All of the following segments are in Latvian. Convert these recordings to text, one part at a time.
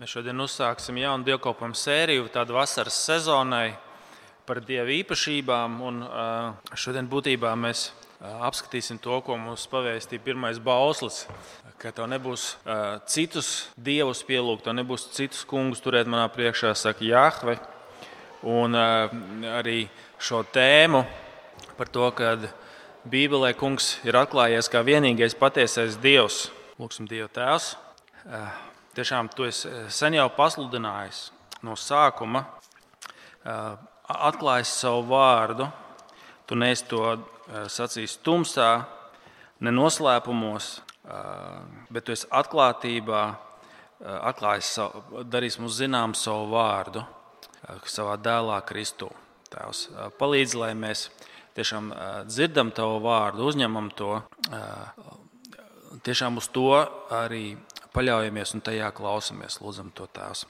Mēs šodien uzsāksim jaunu dievkalpojumu sēriju, tādu vasaras sezonai par dievu īpašībām. Un, šodien būtībā mēs apskatīsim to, ko mums pavēstīja pirmais bauslis. Ka tev nebūs citus dievus pielūgt, tev nebūs citus kungus turēt manā priekšā, saka Jāhve. Un arī šo tēmu par to, ka Bībelē kungs ir atklājies kā vienīgais patiesais dievs. Lūksim, Dieva Tēvs! Tiešām tu esi sen jau pasludinājis no sākuma, atklājis savu vārdu. Tu neesi to sacījis tumsā, ne noslēpumos, bet tu esi atklātībā, atklājis, savu, darījis mums zinām savu vārdu savā dēlā Kristū. Tēvs, palīdz, lai mēs tiešām dzirdam tavu vārdu, uzņemam to, tiešām uz to arī paļaujamies un tajā klausamies. Lūdzam to tēvs.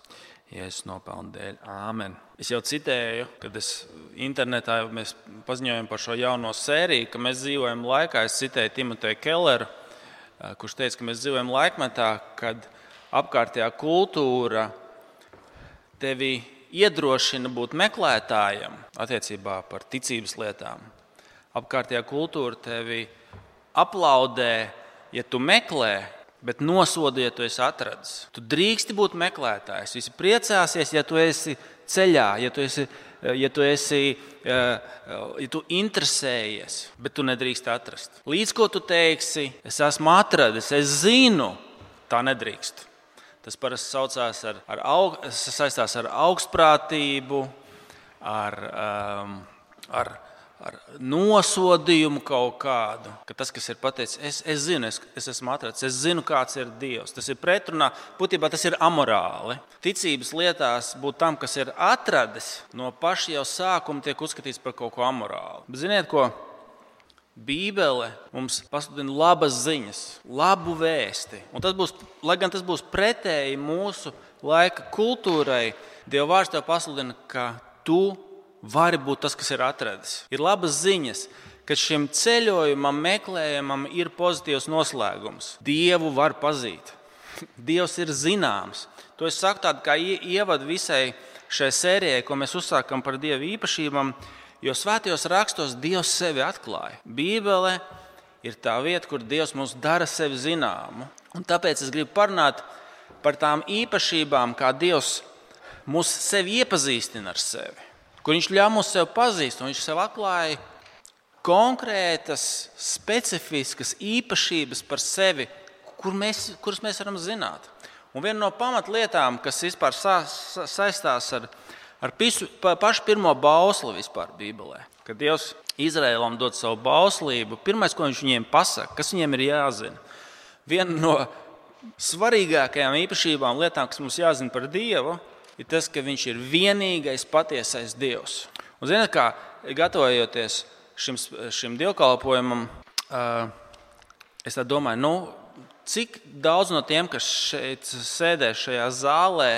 Jēzus nopelnu dēļ. Āmen. Es jau citēju, kad es internetā mēs paziņojām par šo jauno sēriju, ka mēs dzīvojam laikā. Es citēju Timoteju Kelleru, kurš teica, ka mēs dzīvojam laikmetā, kad apkārtējā kultūra tevi iedrošina būt meklētājam attiecībā par ticības lietām. Apkārtējā kultūra tevi aplaudē, ja tu meklē, bet nosoda, ja tu esi atradis. Tu drīksti būt meklētājs. Visi priecāsies, ja tu esi ceļā, ja tu esi, ja tu, esi, ja tu interesējies, bet tu nedrīkst atrast. Līdz ko tu teiksi, es esmu atradis, es zinu, tā nedrīkst. Tas parasti saucās ar, ar, aug, saistās ar augstprātību, ar, um, ar ar nosodījumu kaut kādu. Ka tas, kas ir pateicis, es, es zinu, es, es esmu atradzis, es zinu, kāds ir Dievs. Tas ir pretrunā, būtībā tas ir amorāli. Ticības lietās būt tam, kas ir atradis, no paša jau sākuma tiek uzskatīts par kaut ko amorālu. Bet ziniet, ko? Bībele mums pasludina labas ziņas, labu vēsti. Un tas būs, lai gan tas būs pretēji mūsu laika kultūrai, Dieva vārds tev pasludina, ka tu vari būt tas, kas ir atradis. Ir labas ziņas, ka šim ceļojumam, meklējumam ir pozitīvs noslēgums. Dievu var pazīt. Dievs ir zināms. To es saku tādu kā ievadu visai šai sērijai, ko mēs uzsākam par Dieva īpašībām, jo svētajos rakstos Dievs sevi atklāja. Bībele ir tā vieta, kur Dievs mums dara sevi zināmu. Un tāpēc es gribu parunāt par tām īpašībām, kā Dievs mūs sevi iepazīstina ar sevi kur viņš ļāva mums sev pazīt, un viņš sev atklāja konkrētas, specifiskas īpašības par sevi, kur mēs, kuras mēs varam zināt. Un viena no pamatlietām, kas vispār sa, sa, saistās ar, ar pisu, pa, pašu pirmo bausli vispār Bībelē, kad Dievs Izraēlam dod savu bauslību, pirmais, ko viņš viņiem pasaka, kas viņiem ir jāzina. Viena no svarīgākajām īpašībām, lietām, kas mums jāzina par Dievu, ir tas, ka viņš ir vienīgais patiesais Dievs. Un, zināt, kā gatavojoties šim, šim dievkalpojumam, es domāju, nu, cik daudz no tiem, kas šeit sēdē šajā zālē,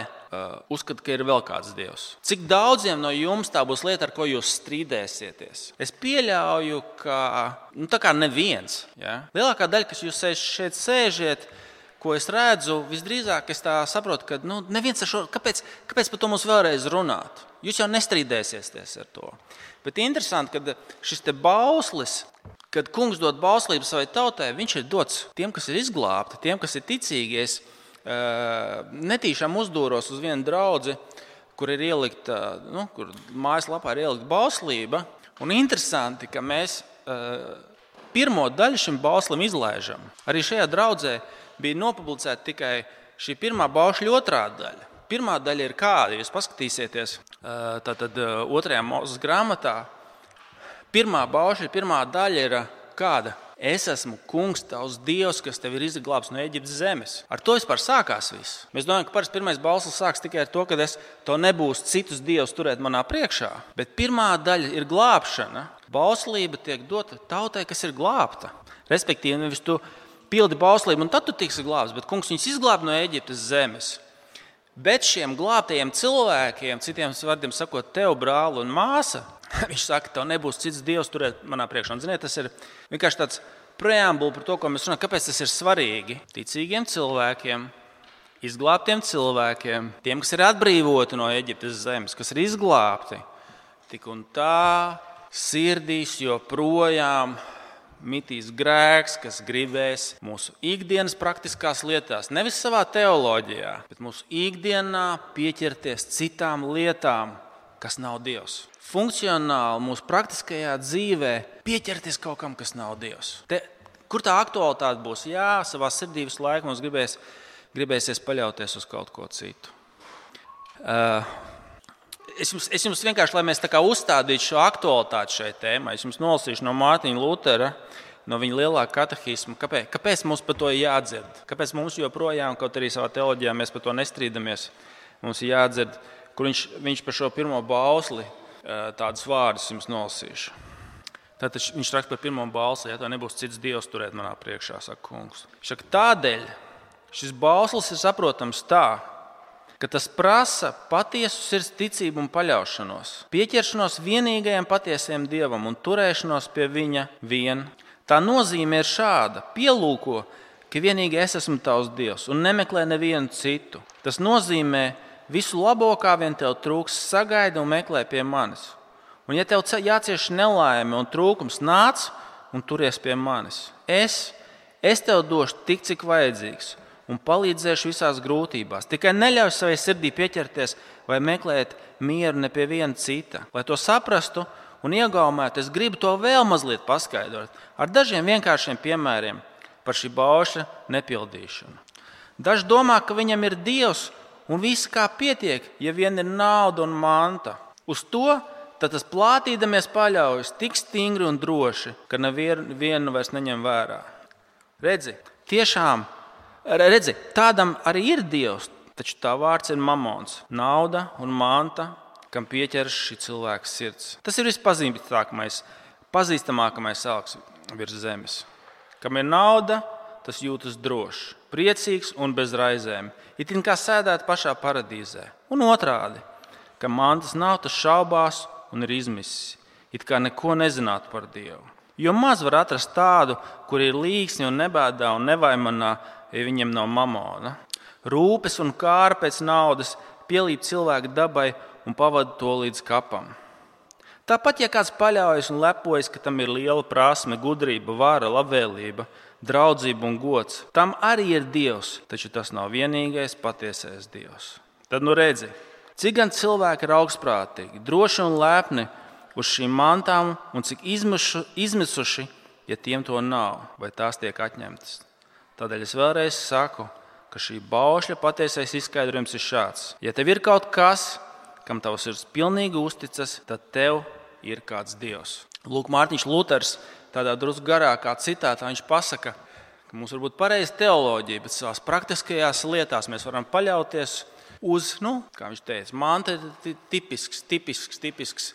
uzskata, ka ir vēl kāds dievs. Cik daudziem no jums tā būs lieta, ar ko jūs strīdēsieties? Es pieļauju, ka nu, tā kā neviens. Ja? Lielākā daļa, kas jūs šeit sēžat, ko es redzu, visdrīzāk es saprotu, ka nu, neviens ar šo, kāpēc, kāpēc par to mums vēlreiz runāt? Jūs jau nestrīdēsieties ar to. Bet interesanti, ka šis bauslis, kad kungs dod bauslību savai tautai, viņš ir dots tiem, kas ir izglābti, tiem, kas ir ticīgi. Es netīšām uzdūros uz vienu draugu, kur ir ielikta, nu, kur mājaslapā ir ielikta bauslība. Un interesanti, ka mēs pirmo daļu šim bauslim izlaižam. Arī šajā draudzē bija nopublicēta tikai šī pirmā baušļa otrā daļa. Pirmā daļa ir kāda, jūs paskatīsieties, tad otrajā mūzes grāmatā. Pirmā baušļa, pirmā daļa ir kāda? Es esmu kungs, tavs dievs, kas tevi ir izglābis no Eģiptes zemes. Ar to vispār sākās viss. Mēs domājam, ka parasti pirmais balss sāks tikai ar to, ka es to nebūs citus dievus turēt manā priekšā. Bet pirmā daļa ir glābšana. Bauslība tiek dota tautai, kas ir glābta. Respektīvi, nevis tu pildi bauslību, un tad tu tiksi glābts. Bet kungs viņus izglāba no Eģiptes zemes. Bet šiem glābtajiem cilvēkiem, citiem vārdiem sakot, tev brāli un māsa, viņš saka, tev nebūs cits dievs turēt manā priekšā. Un, ziniet, tas ir vienkārši tāds preambulis par to, ko mēs runājam. Kāpēc tas ir svarīgi? Ticīgiem cilvēkiem izglābtiem cilvēkiem, tiem, kas ir atbrīvoti no Eģiptes zemes, kas ir izglābti, tik un tā sirdīs joprojām mitīs grēks, kas gribēs mūsu ikdienas praktiskās lietās, nevis savā teoloģijā, bet mūsu ikdienā pieķerties citām lietām, kas nav Dievs. Funkcionāli mūsu praktiskajā dzīvē pieķerties kaut kam, kas nav Dievs. Te, kur tā aktualitāte būs? Jā, savā sirdī visu laiku mums gribēs, gribēsies paļauties uz kaut ko citu. Uh, es jums, es jums vienkārši, lai mēs uzstādītu šo aktualitāti šai tēmai, es jums nolasīšu no Mārtiņa Lutera, no viņa lielākā katehisma, kāpēc, kāpēc mums par to jādzird. Kāpēc mums joprojām, kaut arī savā teoloģijā mēs par to nestrīdamies, mums ir jādzird, kur viņš, viņš par šo pirmo bausli tādus vārdus jums nolasīšu. Tātad viņš raksta par pirmo balsi, ja tā nebūs cits dievs turēt manā priekšā, saka kungs. Šak, tādēļ šis bauslis ir saprotams tā, ka tas prasa patiesu sirds ticību un paļaušanos, pieķeršanos vienīgajam patiesajam dievam un turēšanos pie viņa vien. Tā nozīme ir šāda: pielūko, ka vienīgi es esmu tavs dievs un nemeklē nevienu citu. Tas nozīmē, visu labo, kā vien tev trūks, sagaidi un meklē pie manis. Un, ja tev jācieš nelaime un trūkums, nāc un turies pie manis. Es, es tev došu tik, cik vajadzīgs un palīdzēšu visās grūtībās. Tikai neļauj savai sirdī pieķerties vai meklēt mieru ne pie viena cita. Lai to saprastu un iegaumētu, es gribu to vēl mazliet paskaidrot ar dažiem vienkāršiem piemēriem par šī bauša nepildīšanu. Daži domā, ka viņam ir dievs un viss kā pietiek, ja vien ir nauda un manta. Uz to tas plātīdamies paļaujas tik stingri un droši, ka nevienu vairs neņem vērā. Redzi, tiešām Redzi, tādam arī ir Dievs, taču tā vārds ir mamons, nauda un manta, kam pieķeras šī cilvēka sirds. Tas ir vispazīstamākais, pazīstamākais elks virs zemes. Kam ir nauda, tas jūtas drošs, priecīgs un bez raizēm. It kā sēdētu pašā paradīzē. Un otrādi, ka mantas nav, tas šaubās un ir izmisis. It kā neko nezinātu par Dievu. Jo maz var atrast tādu, kur ir līgsni un nebēdā un ja viņam nav mamona. Rūpes un kāra pēc naudas pielīp cilvēku dabai un pavada to līdz kapam. Tāpat, ja kāds paļaujas un lepojas, ka tam ir liela prasme, gudrība, vara, labvēlība, draudzība un gods, tam arī ir Dievs, taču tas nav vienīgais patiesais Dievs. Tad nu redzi, cik gan cilvēki ir augstprātīgi, droši un lepni uz šīm mantām, un cik izmišu, izmisuši, ja tiem to nav, vai tās tiek atņemtas. Tādēļ es vēlreiz saku, ka šī baušļa patiesais izskaidrojums ir šāds. Ja tev ir kaut kas, kam tavs sirds pilnīgi uzticas, tad tev ir kāds dievs. Lūk, Mārtiņš Luters tādā drusku garākā citātā viņš pasaka, ka mums var būt pareiza teoloģija, bet savās praktiskajās lietās mēs varam paļauties uz, nu, kā viņš teica, manta ir tipisks, tipisks, tipisks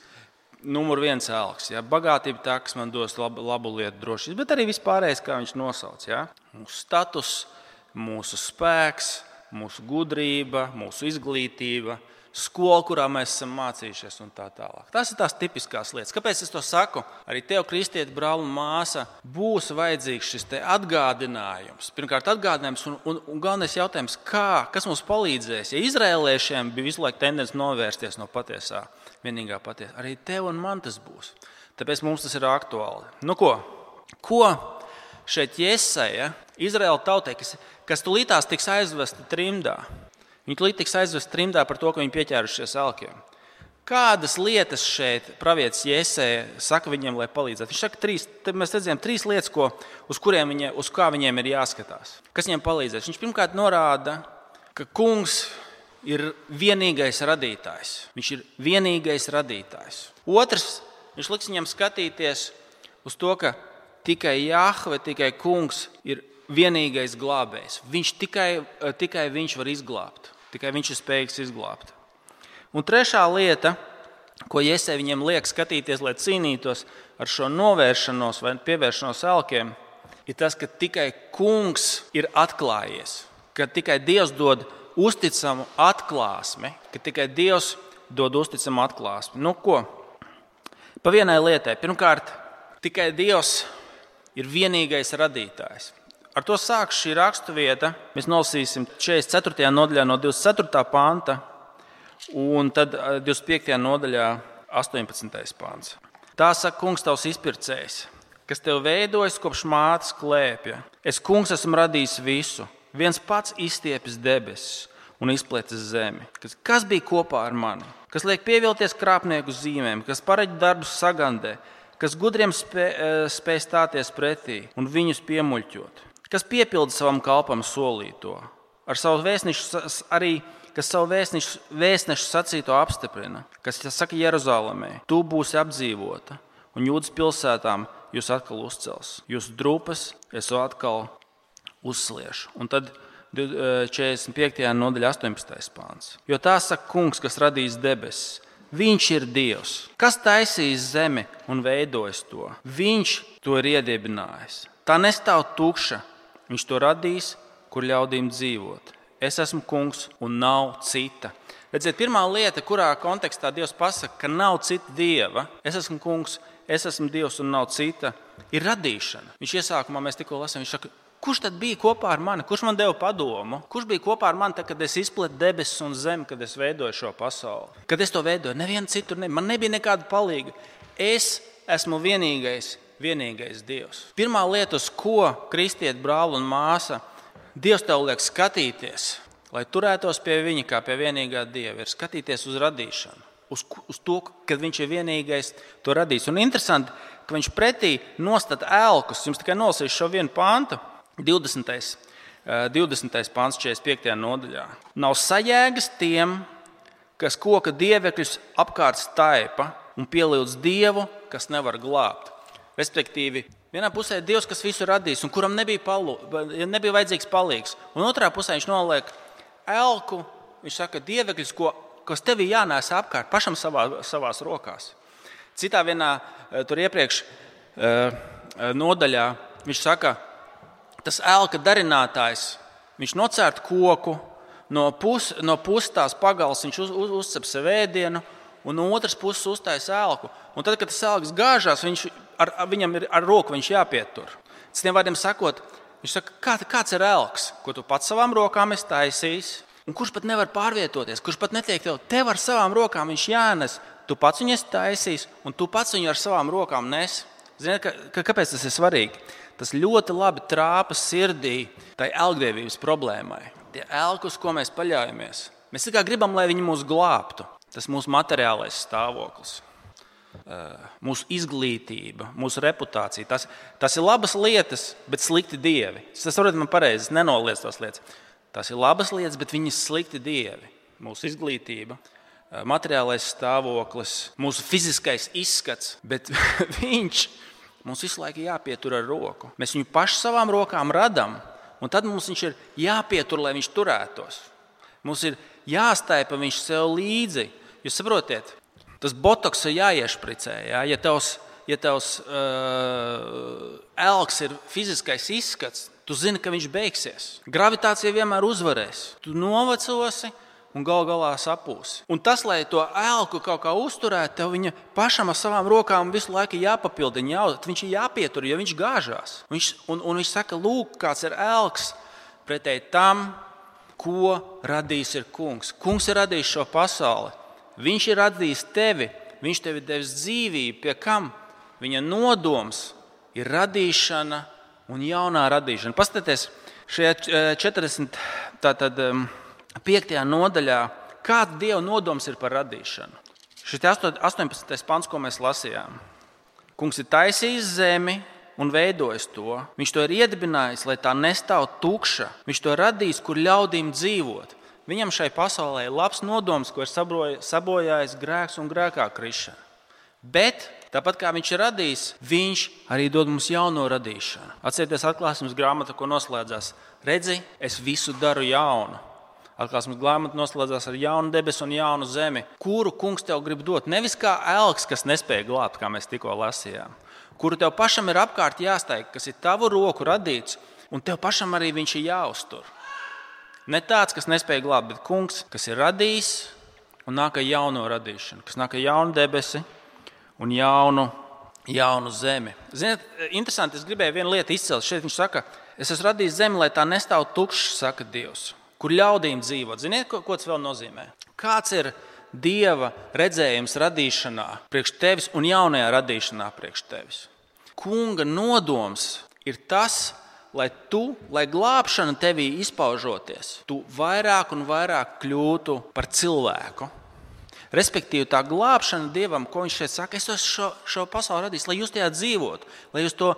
numur viens elks. Ja? Bagātība tā, kas man dos labu, labu lietu, drošības, bet arī vispārējais, kā viņš nosauc. Ja? Mūsu status, mūsu spēks, mūsu gudrība, mūsu izglītība, skola, kurā mēs esam mācījušies un tā tālāk. Tas ir tās tipiskās lietas. Kāpēc es to saku? Arī tev, kristieti, brāl un māsa, būs vajadzīgs šis atgādinājums. Pirmkārt, atgādinājums un, un, un galvenais jautājums, kā, kas mums palīdzēs. Ja izrēliešiem bija visu laiku tendence novērsties no patiesā, vienīgā patiesā, arī tev un man tas būs. Tāpēc mums tas ir aktuāli. Nu, ko? ko šeit iesaistīja Izraēla tautai, kas, kas tulītās tiks aizvesta trimdā? Viņi tulīt tiks aizvest trimdā par to, ka viņi pieķērušies elkiem. Kādas lietas šeit pravietis Jēsē saka viņiem, lai palīdzētu? Viņš saka, trīs, mēs redzējām trīs lietas, ko, uz viņa, uz kā viņiem ir jāskatās. Kas viņiem palīdzēs? Viņš pirmkārt norāda, ka kungs ir vienīgais radītājs. Viņš ir vienīgais radītājs. Otrs, viņš liks viņam skatīties uz to, ka tikai Jāhve, tikai kungs ir vienīgais glābējs. Viņš tikai, tikai viņš var izglābt. Tikai viņš ir spējīgs izglābt. Un trešā lieta, ko Iesē viņiem liek skatīties, lai cīnītos ar šo novēršanos vai pievēršanos elkiem, ir tas, ka tikai kungs ir atklājies, ka tikai Dievs dod uzticamu atklāsmi, ka tikai Dievs dod uzticamu atklāsmi. Nu, ko? Pa vienai lietai. Pirmkārt, tikai Dievs ir vienīgais radītājs. Ar to sākas šī raksturvieta. Mēs nolasīsim 44. nodaļā no 24. panta, un tad 25. Eh, nodaļā 18. pāns. Tā saka, kungs, tavs izpircējs, kas tev veidojas kopš mātes klēpja. Es, kungs, esmu radījis visu, viens pats izstiepis debesis un izplēcis zemi. Kas, kas bija kopā ar mani? Kas liek pievilties krāpnieku zīmēm, kas pareģi darbus sagandē, kas gudriem spē, eh, spēj stāties pretī un viņus piemuļķot, kas piepilda savam kalpam solīto, ar savu vēstnešu arī kas savu vēstnešu, vēstnešu sacīto apstiprina, kas saka Jeruzalemē, tu būsi apdzīvota, un jūdas pilsētām jūs atkal uzcels. Jūsu drupas es atkal uzsliešu. Un tad 45. nodaļa, 18. pāns. Jo tā saka kungs, kas radīs debesis. Viņš ir Dievs, kas taisīs zemi un veidojis to. Viņš to ir iedibinājis. Tā nestāv tukša. Viņš to radīs, kur ļaudīm dzīvot. Es esmu kungs un nav cita. Redziet, pirmā lieta, kurā kontekstā Dievs pasakā, ka nav cita dieva, es esmu kungs, es esmu Dievs un nav cita, ir radīšana. Viņš iesākumā mēs tikko lasām, viņš saka, Kurš tad bija kopā ar mani? Kurš man deva padomu? Kurš bija kopā ar mani, tad, kad es izplatu debesis un zemi, kad es veidoju šo pasauli? Kad es to veidoju, neviena citur nebija. Man nebija nekāda palīga. Es esmu vienīgais, vienīgais Dievs. Pirmā lieta, uz ko kristiet brāli un māsa, Dievs tev liek skatīties, lai turētos pie viņa kā pie vienīgā Dieva, ir skatīties uz radīšanu. Uz, uz to, ka viņš ir vienīgais to radījis. Un interesanti, ka viņš pretī nostāda ēlkus. Jums tikai nolasīšu šo vienu pāntu. 20. 20. pāns 45. nodaļā. Nav sajēgas tiem, kas koka dievekļus apkārt staipa un pielūdz dievu, kas nevar glābt. Respektīvi, vienā pusē ir Dievs, kas visu radīs un kuram nebija, palu, nebija vajadzīgs palīgs. Un otrā pusē viņš noliek elku, viņš saka, dievekļus, ko, kas tev jānēs apkārt pašam savā, savās rokās. Citā vienā tur iepriekš nodaļā viņš saka, tas ēlka darinātājs, viņš nocērt koku, no, pus, no puses tās pagals viņš uz, uz, uzcep sev ēdienu, un no otras puses uztaisa ēlku. Un tad, kad tas ēlks gāžās, viņš, ar, viņam ir ar roku jāpietur. Citiem vārdiem sakot, viņš saka, kā, kāds ir ēlks, ko tu pats savām rokām esi taisījis, un kurš pat nevar pārvietoties, kurš pat netiek tev, tev ar savām rokām viņš jānes. Tu pats viņu esi taisījis, un tu pats viņu ar savām rokām nes. Ziniet, ka, ka, kāpēc tas ir svarīgi? Tas ļoti labi trāpa sirdī tai elgdevības problēmai. Tie elki, uz ko mēs paļaujamies, mēs tikai gribam, lai viņi mūs glābtu. Tas mūsu materiālais stāvoklis, mūsu izglītība, mūsu reputācija. Tas, tas ir labas lietas, bet slikti dievi. Tas, protams, man pareizi nenoliedz tās lietas. Tas ir labas lietas, bet viņas slikti dievi. Mūsu izglītība, materiālais stāvoklis, mūsu fiziskais izskats, bet viņš ir Mums visu laiku jāpietur ar roku. Mēs viņu paši savām rokām radām, un tad mums viņš ir jāpietur, lai viņš turētos. Mums ir jāstaipa viņš sev līdzi. Jūs saprotiet, tas botoks ir jāiešpricē. Jā? Ja tavs, ja tavs uh, elks ir fiziskais izskats, tu zini, ka viņš beigsies. Gravitācija vienmēr uzvarēs. Tu novecosi, un gal galā sapūs. Un tas, lai to ēlku kaut kā uzturētu, tev viņa pašam ar savām rokām visu laiku jāpapildina, jā, viņš ir jāpietur, jo viņš gāžās. Viņš, un, un viņš saka, lūk, kāds ir ēlks pretēji tam, ko radījis ir kungs. Kungs ir radījis šo pasauli. Viņš ir radījis tevi, viņš tev ir devis dzīvību, pie kam viņa nodoms ir radīšana un jaunā radīšana. Paskatieties, šajā 40. Tātad, um, 5. nodaļā, kāda Dieva nodoms ir par radīšanu. Šis 18. pants, ko mēs lasījām. Kungs ir taisījis zemi un veidojis to. Viņš to ir iedibinājis, lai tā nestāv tukša. Viņš to radījis, kur ļaudīm dzīvot. Viņam šai pasaulē ir labs nodoms, ko ir sabojājis grēks un grēkā krišana. Bet tāpat kā viņš ir radījis, viņš arī dod mums jauno radīšanu. Atcerieties, atklāsmes grāmata, ko noslēdzās. Redzi, es visu daru jaunu. Atklāsmes grāmata noslēdzās ar jaunu debesu un jaunu zemi, kuru kungs tev grib dot. Nevis kā elks, kas nespēja glābt, kā mēs tikko lasījām, kuru tev pašam ir apkārt jāsteig, kas ir tavu roku radīts, un tev pašam arī viņš ir jāuztur. Ne tāds, kas nespēja glābt, bet kungs, kas ir radījis un nāk ar jauno radīšanu, kas nāk ar jaunu debesi un jaunu, jaunu zemi. Ziniet, interesanti, es gribēju vienu lietu izcelt. Šeit viņš saka, Es esmu radījis zemi, lai tā nestāv tukša, saka Dievs, kur ļaudīm dzīvot. Ziniet, ko, ko tas vēl nozīmē? Kāds ir Dieva redzējums radīšanā priekš tevis un jaunajā radīšanā priekš tevis? Kunga nodoms ir tas, lai tu, lai glābšana tevī izpaužoties, tu vairāk un vairāk kļūtu par cilvēku. Respektīvi, tā glābšana Dievam, ko Viņš šeit saka, es esmu šo, šo pasauli radījis, lai jūs tajā dzīvotu, lai jūs to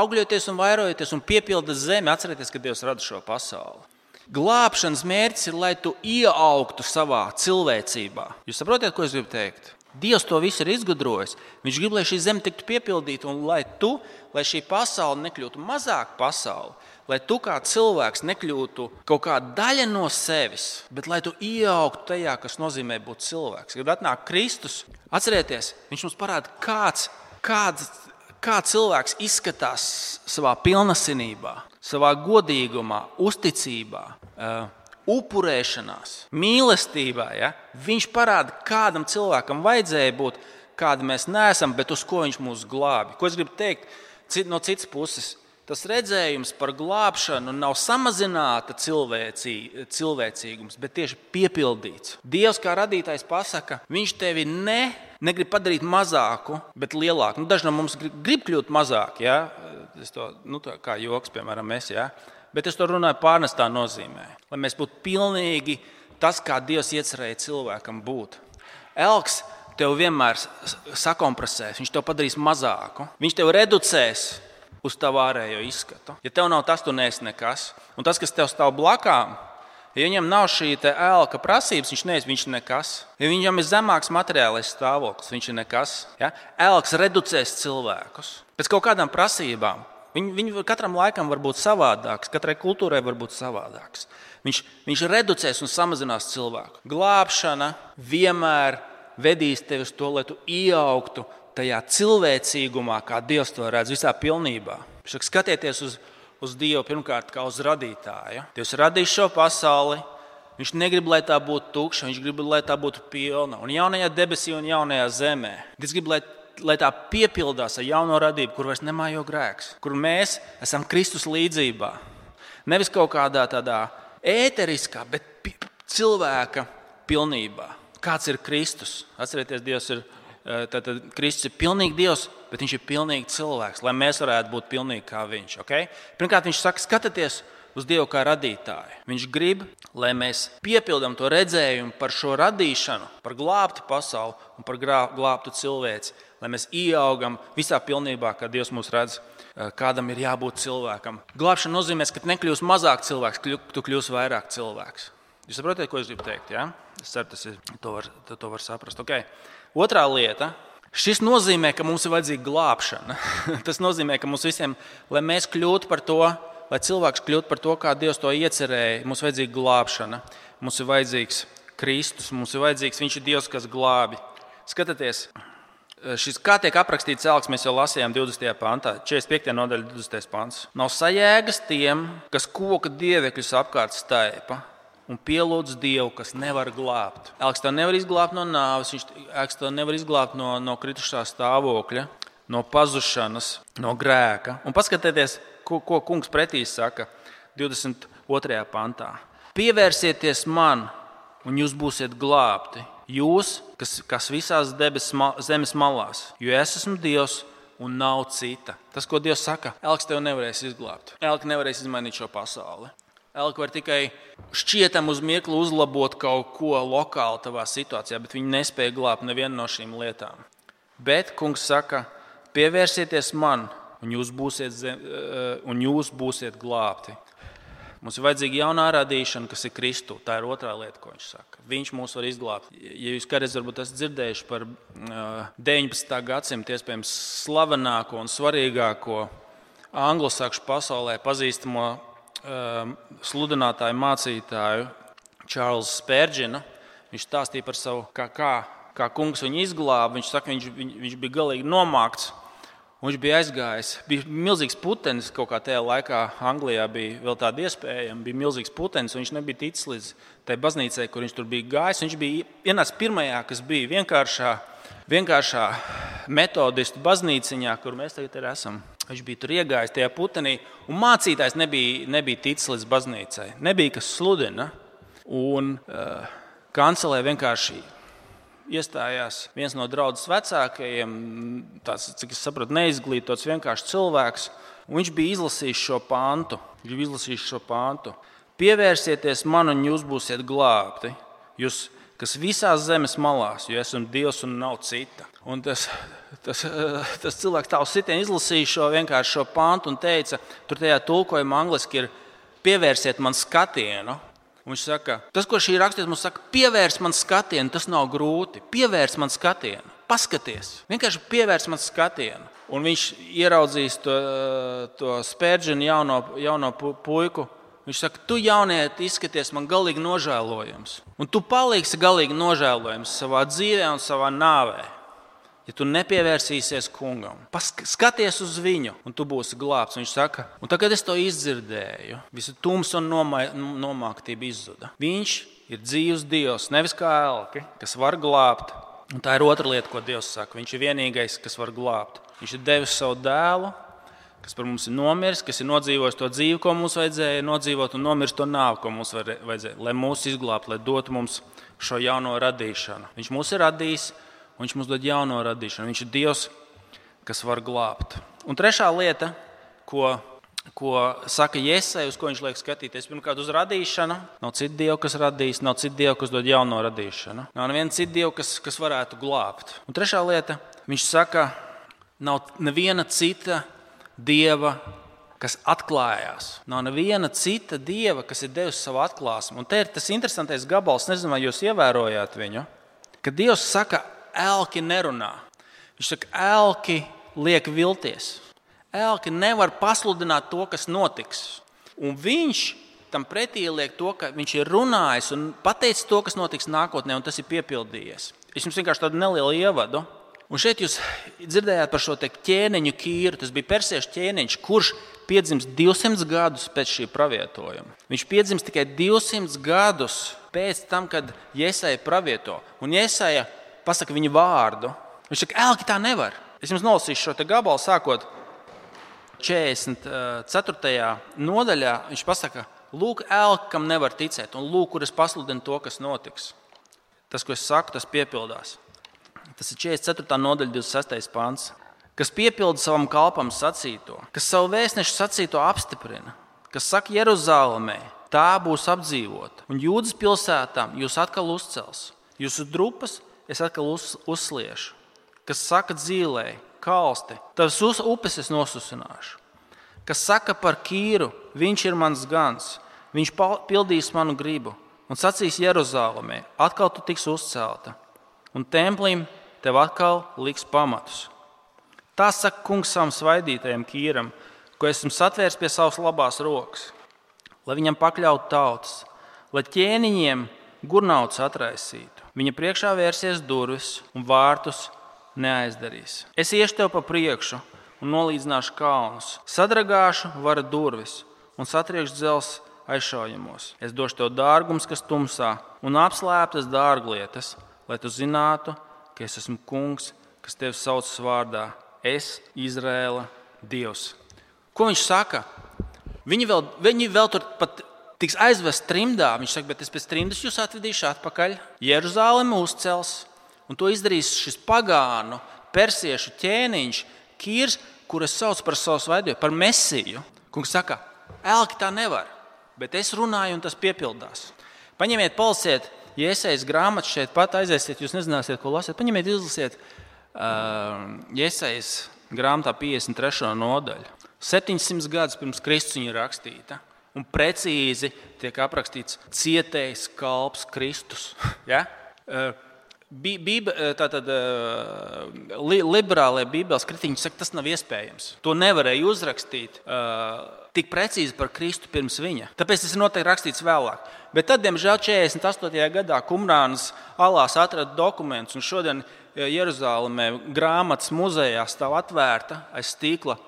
augļoties un vairojaties un piepildat zemi. Atcerieties, ka Dievs rada šo pasauli. Glābšanas mērķis ir, lai tu ieaugtu savā cilvēcībā. Jūs saprotat, ko es gribu teikt? Dievs to visu ir izgudrojis. Viņš grib, lai šī zeme tiktu piepildīta un lai tu, lai šī pasaule nekļūtu mazāk pasaule, lai tu kā cilvēks nekļūtu kaut kāda daļa no sevis, bet lai tu ieaugtu tajā, kas nozīmē būt cilvēks. Kad atnāk Kristus, atcerieties, viņš mums parāda, kāds, kāds kā cilvēks izskatās savā pilnasinībā, savā godīgumā, uzticībā, uh, upurēšanās, mīlestībā. Ja? Viņš parāda, kādam cilvēkam vajadzēja būt, kāda mēs neesam, bet uz ko viņš mūs glābi. Ko es gribu teikt no citas puses? Tas redzējums par glābšanu nav samazināta cilvēcī, cilvēcīgums, bet tieši piepildīts. Dievs kā radītājs pasaka, viņš tevi ne, negrib padarīt mazāku, bet lielāku. Nu, daži no mums grib, grib kļūt mazāki, ja? to, nu, tā, kā joks, piemēram, mēs. Ja? Bet es to runāju pārnestā nozīmē, lai mēs būtu pilnīgi tas, kā Dievs iecerēja cilvēkam būt. Elks tev vienmēr sakompresēs, viņš tev padarīs mazāku, viņš tev reducēs uz tavu ārējo izskatu. Ja tev nav tas, tu neesi nekas. Un tas, kas tev stāv blakām, ja viņam nav šī ēlka prasības, viņš neesi viņš nekas. Ja viņam ir zemāks materiālais stāvoklis, viņš ir nekas. Ja? Elks reducēs cilvēkus pēc kaut kādām prasībām. Viņu, viņu katram laikam var būt savādāks, katrai kultūrai var būt savādāks. Viņš, viņš reducēs un samazinās cilvēku. Glābšana vienmēr vedīs tevi uz to, lai tu ieaugtu tajā cilvēcīgumā, kā Dievs to redz, visā pilnībā. Saka, skatieties uz, uz Dievu pirmkārt kā uz radītāju. Dievs radīs šo pasauli. Viņš negrib, lai tā būtu tukša, viņš grib, lai tā būtu pilna. Un jaunajā debesī un jaunajā zemē. Viņš grib, lai, lai tā piepildās ar jauno radību, kur vairs nemājo grēks, kur mēs esam Kristus līdzībā. Nevis kaut kādā tādā ēteriskā, bet cilvēka pilnībā. Kāds ir Kristus? Atcerieties, Dievs ir Tad, tad Kristus ir pilnīgi Dievs, bet viņš ir pilnīgi cilvēks, lai mēs varētu būt pilnīgi kā viņš. Okay? Pirmkārt, viņš saka, skatieties uz Dievu kā radītāju. Viņš grib, lai mēs piepildām to redzējumu par šo radīšanu, par glābtu pasauli un par glābtu cilvēci, lai mēs ieaugam visā pilnībā, kā Dievs mūs redz. Kādam ir jābūt cilvēkam. Glābšana nozīmē, ka nekļūsi mazāk cilvēks, tu kļūsi vairāk cilvēks. Jūs saprotat, ko es gribu teikt? Ja? Es ceru, tas ir, to var, to var saprast. Okay. Otrā lieta. Šis nozīmē, ka mums ir vajadzīga glābšana. Tas nozīmē, ka mums visiem, lai mēs kļūtu par to, lai cilvēks kļūtu par to, kā Dievs to iecerēja, mums ir vajadzīga glābšana. Mums ir vajadzīgs Kristus, mums ir vajadzīgs Viņš ir Dievs, kas glābi. Skatieties, šis, kā tiek aprakstīts celks, mēs jau lasījām 20. pantā, 45. nodaļa, 20. pants. Nav sajēgas tiem, kas koka dievekļus apkārt staipa un pielūdz Dievu, kas nevar glābt. Elks to nevar izglābt no nāves, viņš to nevar izglābt no, no kritušā stāvokļa, no pazušanas, no grēka. Un paskatieties, ko, ko kungs pretī saka 22. pantā. Pievērsieties man, un jūs būsiet glābti. Jūs, kas, kas visās debes, zemes malās, jo es esmu Dievs un nav cita. Tas, ko Dievs saka, Elks tev nevarēs izglābt. Elks nevarēs izmainīt šo pasauli. Elka var tikai šķietam uz mirkli uzlabot kaut ko lokāli tavā situācijā, bet viņi nespēja glābt nevienu no šīm lietām. Bet kungs saka, pievērsieties man, un jūs būsiet, zem, eh, un jūs būsiet glābti. Mums ir vajadzīga jaunā radīšana, kas ir Kristu. Tā ir otrā lieta, ko viņš saka. Viņš mūs var izglābt. Ja jūs kādreiz esat dzirdējuši par 19. Eh, gadsimta iespējams slavenāko un svarīgāko anglosakšu pasaulē pazīstamo um, sludinātāju mācītāju Čārlzu Spērģinu. Viņš stāstīja par savu, kā, kā, kā kungs viņu izglāba. Viņš saka, viņš, viņš, viņš bija galīgi nomākts. Viņš bija aizgājis. Bija milzīgs putenis kaut kā tajā laikā. Anglijā bija vēl tāda iespēja. Bija milzīgs putenis. Viņš nebija ticis līdz tai baznīcai, kur viņš tur bija gājis. Viņš bija ienācis pirmajā, kas bija vienkāršā, vienkāršā metodistu baznīciņā, kur mēs tagad esam. Viņš bija tur iegājis tajā putenī, un mācītājs nebija, nebija ticis līdz baznīcai. Nebija kas sludina. Un uh, kancelē vienkārši iestājās viens no draudzes vecākajiem, tāds, cik es saprotu, neizglītots vienkārši cilvēks. Viņš bija izlasījis šo pāntu. Viņš bija izlasījis šo pāntu. Pievērsieties man, un jūs būsiet glābti. Jūs, kas visās zemes malās, jo esmu Dievs un nav cita. Un tas, tas, tas cilvēks tā uz sitienu izlasīja šo, šo pāntu un teica, tur tajā tulkojumā angliski ir pievērsiet man skatienu. Un viņš saka, tas, ko šī rakstīts, mums saka, pievērs man skatienu, tas nav grūti. Pievērs man skatienu, paskaties, vienkārši pievērs man skatienu. Un viņš ieraudzīs to, to spērģinu jauno, jauno puiku. Viņš saka, tu jaunieti izskaties man galīgi nožēlojams. Un tu paliksi galīgi nožēlojams savā dzīvē un savā nāvē ja tu nepievērsīsies kungam, skaties uz viņu, un tu būsi glābts. Viņš saka, un tagad es to izdzirdēju, visa tumsa un nomāktība izzuda. Viņš ir dzīves Dievs, nevis kā elki, kas var glābt. Un tā ir otra lieta, ko Dievs saka. Viņš ir vienīgais, kas var glābt. Viņš ir devis savu dēlu, kas par mums ir nomiris, kas ir nodzīvojis to dzīvi, ko mums vajadzēja nodzīvot, un nomiris to nāvi, ko mums vajadzēja, lai mūs izglābtu, lai dotu mums šo jauno radīšanu. Viņš mūs ir radījis viņš mums dod jauno radīšanu. Viņš ir Dievs, kas var glābt. Un trešā lieta, ko, ko saka Jēzus, uz ko viņš liek skatīties, pirmkārt, uz radīšanu. Nav citu dievu, kas radīs, nav citu dievu, kas dod jauno radīšanu. Nav neviena cita dieva, kas, kas varētu glābt. Un trešā lieta, viņš saka, nav neviena cita dieva kas atklājās. Nav neviena cita dieva, kas ir devusi savu atklāsmu. Un te ir tas interesantais gabals, nezinu, vai jūs ievērojāt viņu. Kad Dievs saka, elki nerunā. Viņš saka, elki liek vilties. Elki nevar pasludināt to, kas notiks. Un viņš tam pretī liek to, ka viņš ir runājis un pateicis to, kas notiks nākotnē, un tas ir piepildījies. Es jums vienkārši tādu nelielu ievadu. Un šeit jūs dzirdējāt par šo ķēniņu kīru. Tas bija persiešu ķēniņš, kurš piedzimst 200 gadus pēc šī pravietojuma. Viņš piedzimst tikai 200 gadus pēc tam, kad Jēzus pravieto. Un Jēzus pasakā viņa vārdu. Viņš saka, Elki, tā nevar. Es jums nolasīšu šo gabalu, sākot 44. nodaļā. Viņš pasaka, Lūk, Elki, kam nevar ticēt, un lūk, kur es pasludinu to, kas notiks. Tas, ko es saku, tas piepildās. Tas ir 44. nodaļa, 26. pāns. Kas piepilda savam kalpam sacīto, kas savu vēstnešu sacīto apstiprina, kas saka Jeruzalemē, tā būs apdzīvota, un jūdzes pilsētām jūs atkal uzcels. Jūsu drupas es atkal uz, uzsliešu, kas saka dzīvē, kalsti, tavas upes es nosusināšu. Kas saka par kīru, viņš ir mans gans, viņš pildīs manu gribu un sacīs Jeruzalemē, atkal tu tiks uzcelta, un templim tev atkal liks pamatus. Tā saka kungs savam svaidītajam kīram, ko esmu satvērs pie savas labās rokas, lai viņam pakļautu tautas, lai ķēniņiem gurnauts atraisītu. Viņa priekšā vērsies durvis un vārtus neaizdarīs. Es iešu tev pa priekšu un nolīdzināšu kalnus, sadragāšu vara durvis un satriekšu dzelzs aizšaujamos. Es došu tev dārgums, kas tumsā, un apslēptas dārglietas, lai tu zinātu, ka es esmu kungs, kas tevi sauc vārdā. Es, Izrēla, Dievs. Ko viņš saka? Viņi vēl, viņi vēl tur pat tiks aizvests trimdā. Viņš saka, bet es pēc trimdas jūs atvedīšu atpakaļ. Jeruzalem uzcels, un to izdarīs šis pagānu, persiešu ķēniņš, Kīrs, kurus sauc par savu svaidoju, par mesiju. Kungs saka, elki tā nevar, bet es runāju, un tas piepildās. Paņemiet, palasiet, ja iesaistīsiet grāmatu šeit, pat aiziesiet, jūs nezināsiet, ko lasīt. Paņemiet, izlasiet, uh, iesaistīsiet grāmatā 53. nodaļu. 700 gadus pirms Kristus viņa rakstīta. Un precīzi tiek aprakstīts cietējs kalps Kristus. Ja? Bība, tātad, li, liberālajie Bībeles kritiķi saka, tas nav iespējams. To nevarēja uzrakstīt uh, tik precīzi par Kristu pirms viņa. Tāpēc tas ir noteikti rakstīts vēlāk. Bet tad, diemžēl, 48. gadā Kumrānas alās atrada dokumentus, un šodien Jeruzalemē grāmatas muzejā stāv atvērta aiz stīkla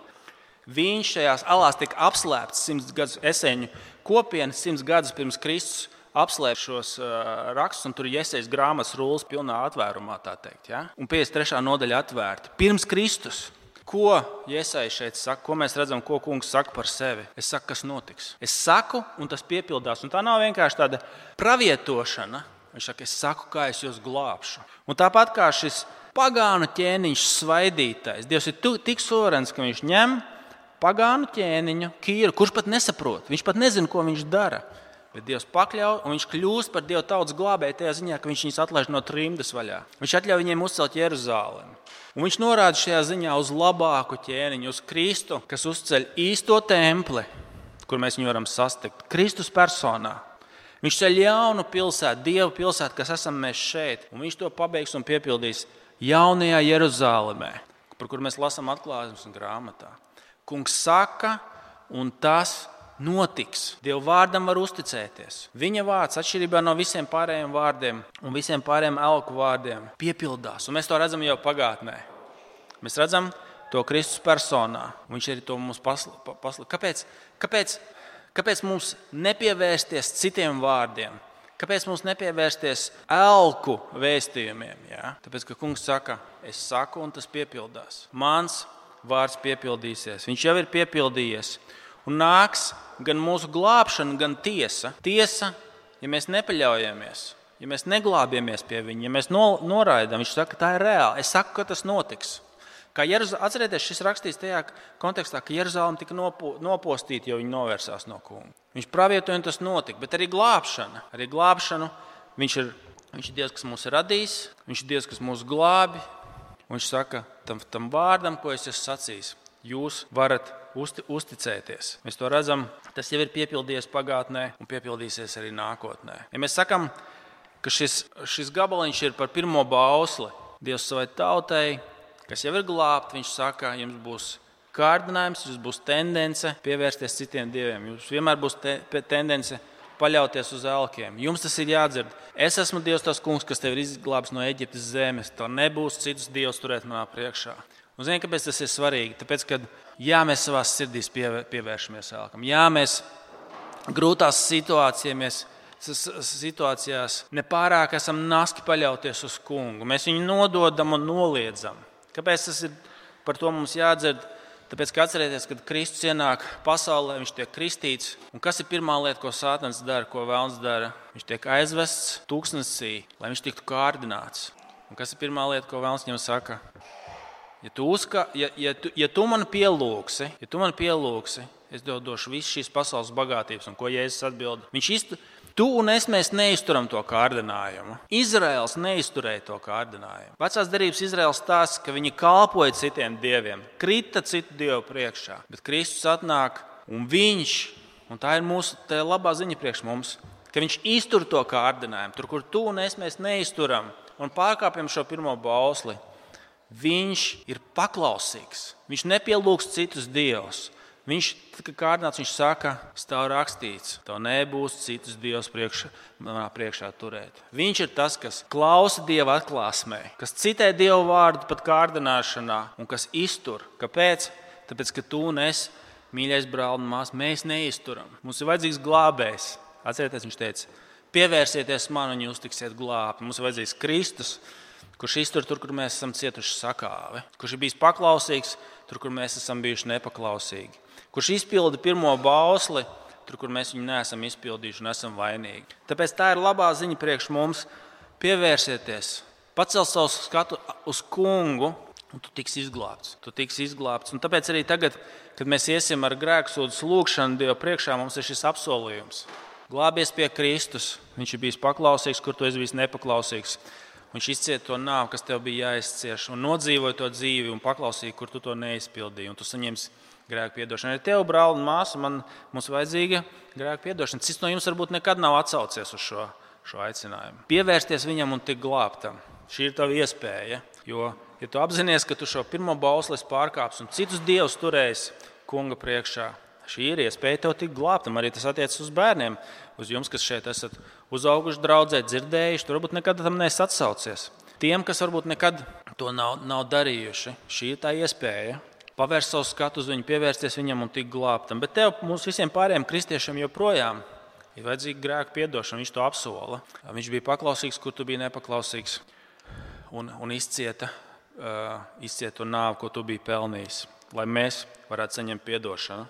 Viņš šajās alās tika apslēpts simts gadus eseņu kopienas, simts gadus pirms Kristus apslēp šos uh, rakstus, un tur ir iesaistīts grāmatas rullis pilnā atvērumā, tā teikt. Ja? Un 53. nodaļa atvērta pirms Kristus. ko Iesai šeit saka, ko mēs redzam, ko kungs saka par sevi. Es saku, kas notiks. Es saku, un tas piepildās. Un tā nav vienkārši tāda pravietošana. Viņš saka, es saku, kā es jūs glābšu. Un tāpat kā šis pagānu ķēniņš svaidītais, Dievs ir tik suverēns, ka viņš ņem pagānu ķēniņu, kīru, kurš pat nesaprot. Viņš pat nezina, ko viņš dara. Bet Dievs pakļauj, un viņš kļūst par Dieva tautas glābēju tajā ziņā, ka viņš viņus atlaiž no trimdas vaļā. Viņš atļauj viņiem uzcelt Jeruzalemi. Un viņš norāda šajā ziņā uz labāku ķēniņu, uz Kristu, kas uzceļ īsto templi, kur mēs viņu varam sastikt. Kristus personā. Viņš ceļ jaunu pilsētu, Dieva pilsētu, kas esam mēs šeit, un viņš to pabeigs un piepildīs jaunajā Jeruzalemē, par kur mēs lasām atklāsmes grāmatā. Kungs saka, un tas notiks. Dieva vārdam var uzticēties. Viņa vārds, atšķirībā no visiem pārējiem vārdiem un visiem pārējiem elku vārdiem, piepildās. Un mēs to redzam jau pagātnē. Mēs redzam to Kristus personā. Viņš arī to mums pasludina. Kāpēc, kāpēc, kāpēc mums nepievērsties citiem vārdiem? Kāpēc mums nepievērsties elku vēstījumiem? Ja? Tāpēc, ka kungs saka, es saku, un tas piepildās. Mans vārds piepildīsies. Viņš jau ir piepildījies un nāks gan mūsu glābšana, gan tiesa. Tiesa, ja mēs nepaļaujamies, ja mēs neglābjamies pie viņa, ja mēs no, noraidām, viņš saka, tā ir reāli. Es saku, ka tas notiks. Kā Jeruzal... Atcerieties, šis rakstīts tajā kontekstā, ka Jeruzalem tika nopo... nopostīta, jo viņi novērsās no kunga. Viņš pravietoja, un tas notika, bet arī glābšana. Arī glābšanu viņš ir, viņš ir Dievs, kas mūs ir radījis, viņš ir Dievs, kas mūs glābi. Viņš saka tam, tam vārdam, ko es esmu sacījis. Jūs varat uzti, uzticēties. Mēs to redzam, tas jau ir piepildījies pagātnē un piepildīsies arī nākotnē. Ja mēs sakām, ka šis, šis gabaliņš ir par pirmo bausli Dievs savai tautai, kas jau ir glābta, viņš saka, jums būs kārdinājums, jums būs tendence pievērsties citiem dieviem. Jums vienmēr būs te, tendence paļauties uz elkiem. Jums tas ir jādzird. Es esmu Dievs, tas kungs, kas tevi ir izglābis no Eģiptes zemes. Tev nebūs citus dievus turēt manā priekšā. Un zini, kāpēc tas ir svarīgi? Tāpēc, ka jā, mēs savā sirdī pievēršamies ēlkam. Jā, mēs grūtās situācijās, situācijās nepārāk esam naski paļauties uz kungu. Mēs viņu nododam un noliedzam. Kāpēc tas ir? Par to mums jādzird. Tāpēc, ka atcerieties, kad Kristus ienāk pasaulē, viņš tiek kristīts. Un kas ir pirmā lieta, ko Sātans dara, ko Vēlns dara? Viņš tiek aizvests tūkstnesī, lai viņš tiktu kārdināts. Un kas ir pirmā lieta, ko Vēlns viņam saka? Ja tu, uzka, ja, ja, tu, ja tu man pielūgsi, ja tu man pielūgsi, es tev došu visas šīs pasaules bagātības. Un ko Jēzus atbild? Viņš iztu, tu un es neizturam to kārdinājumu. Izraels neizturēja to kārdinājumu. Vecās derības Izraels stāsta, ka viņi kalpoja citiem dieviem, krita citu dievu priekšā. Bet Kristus atnāk un viņš, un tā ir mūsu tā labā ziņa priekš mums, ka viņš iztur to kārdinājumu. Tur, kur tu un es neizturam un pārkāpjam šo pirmo bausli, Viņš ir paklausīgs. Viņš nepielūgs citus dievus. Viņš, kad kārdināts, viņš saka, stāv rakstīts, tev nebūs citus dievus priekšā, priekšā turēt. Viņš ir tas, kas klausa dieva atklāsmē, kas citē dievu vārdu pat kārdināšanā un kas iztur. Kāpēc? Tāpēc, ka tu un es, mīļais brāl un māsas, mēs neizturam. Mums ir vajadzīgs glābējs. Atcerieties, viņš teica, pievērsieties man un jūs tiksiet glābti. Mums ir vajadzīgs Kristus kurš iztur tur, kur mēs esam cietuši sakāvi, kurš ir bijis paklausīgs tur, kur mēs esam bijuši nepaklausīgi, kurš izpilda pirmo bausli tur, kur mēs viņu neesam izpildījuši un esam vainīgi. Tāpēc tā ir labā ziņa priekš mums. Pievērsieties, pacel savu skatu uz kungu, un tu tiksi izglābts. Tu tiksi izglābts. Un tāpēc arī tagad, kad mēs iesim ar grēksūdas lūgšanu Dieva priekšā, mums ir šis apsolījums. Glābies pie Kristus. Viņš ir bijis paklausīgs, kur tu esi bijis nepaklausīgs. Viņš izcieta to nāvi, kas tev bija jāizcieš, un nodzīvoja to dzīvi, un paklausīja, kur tu to neizpildīji. Un tu saņemsi grēku piedošanu. Arī tev, brāl un māsa, man mums vajadzīga grēku piedošana. Cits no jums varbūt nekad nav atsaucies uz šo, šo aicinājumu. Pievērsties viņam un tikt glābtam. Šī ir tava iespēja. Jo, ja tu apzinājies, ka tu šo pirmo bausli pārkāpsi un citus dievus turēsi kunga priekšā, šī ir iespēja tev tikt glābtam. Arī tas attiecas uz bērniem uz jums, kas šeit esat uzauguši, draudzē, dzirdējuši, tur varbūt nekad tam neesat atsaucies. Tiem, kas varbūt nekad to nav, nav darījuši, šī ir tā iespēja. Pavērst savu skatu uz viņu, pievērsties viņam un tikt glābtam. Bet tev, mums visiem pārējiem kristiešiem, joprojām ir vajadzīga grēka piedošana. Viņš to apsola. Viņš bija paklausīgs, kur tu biji nepaklausīgs un, un izcieta uh, izciet to nāvi, ko tu biji pelnījis, lai mēs varētu saņemt atdošanu.